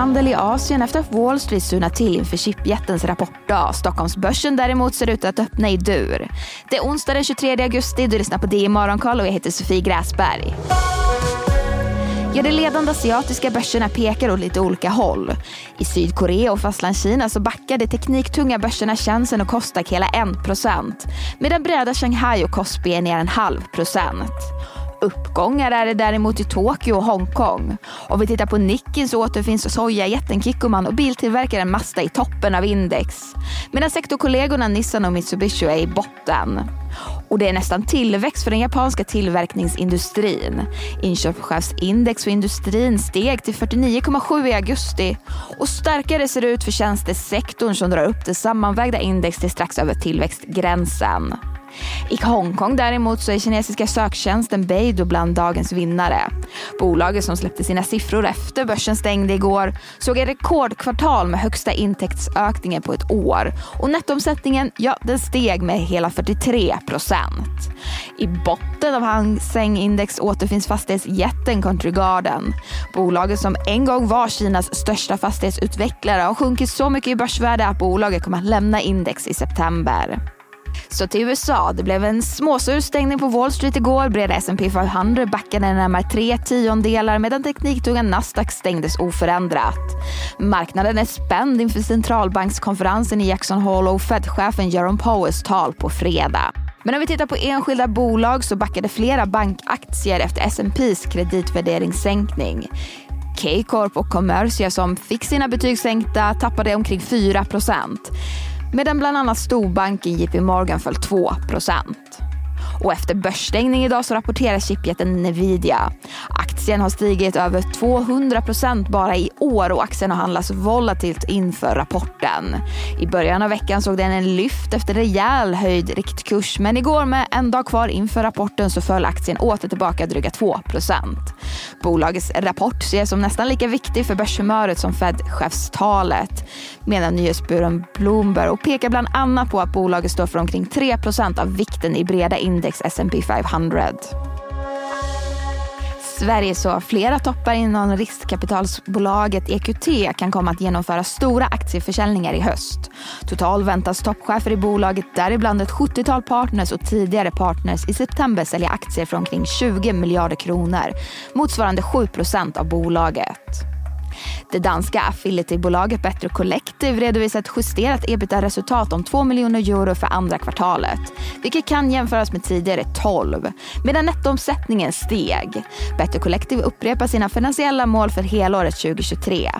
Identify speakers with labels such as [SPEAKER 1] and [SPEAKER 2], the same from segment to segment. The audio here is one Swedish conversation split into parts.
[SPEAKER 1] handel i Asien efter att Wall Street surnat till inför chipjättens rapportdag. Stockholmsbörsen däremot ser ut att öppna i dur. Det är onsdag den 23 augusti. Du lyssnar på DI Morgonkoll och jag heter Sofie Gräsberg. Ja, de ledande asiatiska börserna pekar åt lite olika håll. I Sydkorea och Fastlandskina så backar de tekniktunga börserna Shenzhen och Kostak hela 1%. Medan breda Shanghai och Kospi är ner en halv procent. Uppgångar är det däremot i Tokyo och Hongkong. Om vi tittar på Nikkei så återfinns sojajätten Kikkoman och biltillverkaren Mazda i toppen av index. Medan sektorkollegorna Nissan och Mitsubishi är i botten. Och det är nästan tillväxt för den japanska tillverkningsindustrin. Inköpschefsindex för industrin steg till 49,7 i augusti och starkare ser det ut för tjänstesektorn som drar upp det sammanvägda index till strax över tillväxtgränsen. I Hongkong däremot så är kinesiska söktjänsten Beidou bland dagens vinnare. Bolaget som släppte sina siffror efter börsen stängde igår såg ett rekordkvartal med högsta intäktsökningen på ett år. Och nettoomsättningen, ja den steg med hela 43 procent. I botten av Hang Seng-index återfinns fastighetsjätten Country Garden. Bolaget som en gång var Kinas största fastighetsutvecklare har sjunkit så mycket i börsvärde att bolaget kommer att lämna index i september. Så till USA. Det blev en småsur stängning på Wall Street igår. Breda S&P 500 backade närmare tre tiondelar medan tekniktunga Nasdaq stängdes oförändrat. Marknaden är spänd inför centralbankskonferensen i Jackson Hole och Fed-chefen Jerome Powells tal på fredag. Men om vi tittar på enskilda bolag så backade flera bankaktier efter S&P's kreditvärderingssänkning. K-Corp och Commercia som fick sina betyg sänkta tappade omkring 4 medan bland annat storbanken JP Morgan föll 2% och efter börsstängning idag så rapporterar chipjätten Nvidia. Aktien har stigit över 200% bara i år och aktien har handlats volatilt inför rapporten. I början av veckan såg den en lyft efter rejäl höjd riktkurs men igår med en dag kvar inför rapporten så föll aktien åter tillbaka dryga 2 Bolagets rapport ses som nästan lika viktig för börshumöret som Fed-chefstalet menar nyhetsbyrån Bloomberg och pekar bland annat på att bolaget står för omkring 3% av vikten i breda index S&P 500. Sverige så flera toppar inom riskkapitalbolaget EQT kan komma att genomföra stora aktieförsäljningar i höst. Total väntas toppchefer i bolaget, däribland ett 70-tal partners och tidigare partners i september sälja aktier för omkring 20 miljarder kronor, motsvarande 7 procent av bolaget. Det danska affiliatebolaget Better Collective redovisar ett justerat ebitda-resultat om 2 miljoner euro för andra kvartalet, vilket kan jämföras med tidigare 12, medan nettoomsättningen steg. Better Collective upprepar sina finansiella mål för helåret 2023.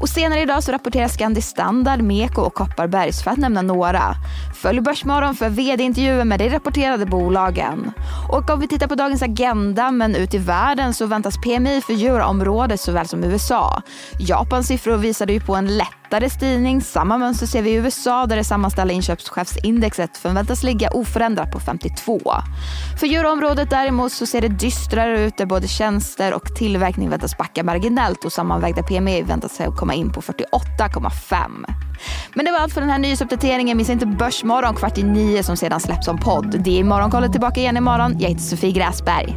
[SPEAKER 1] Och senare idag så rapporterar Scandi Standard, Meko och Kopparbergs för att nämna några. Följ Börsmorgon för vd-intervjuer med de rapporterade bolagen. Och om vi tittar på dagens agenda, men ut i världen så väntas PMI för euroområdet såväl som USA. Japans siffror visade ju på en lätt lättare styrning. Samma mönster ser vi i USA där det sammanställda inköpschefsindexet förväntas ligga oförändrat på 52. För euroområdet däremot så ser det dystrare ut där både tjänster och tillverkning väntas backa marginellt och sammanvägda PMI väntas komma in på 48,5. Men det var allt för den här nyhetsuppdateringen. Missa inte Börsmorgon kvart i nio som sedan släpps som podd. Det är Morgonkollet tillbaka igen imorgon. Jag heter Sofie Gräsberg.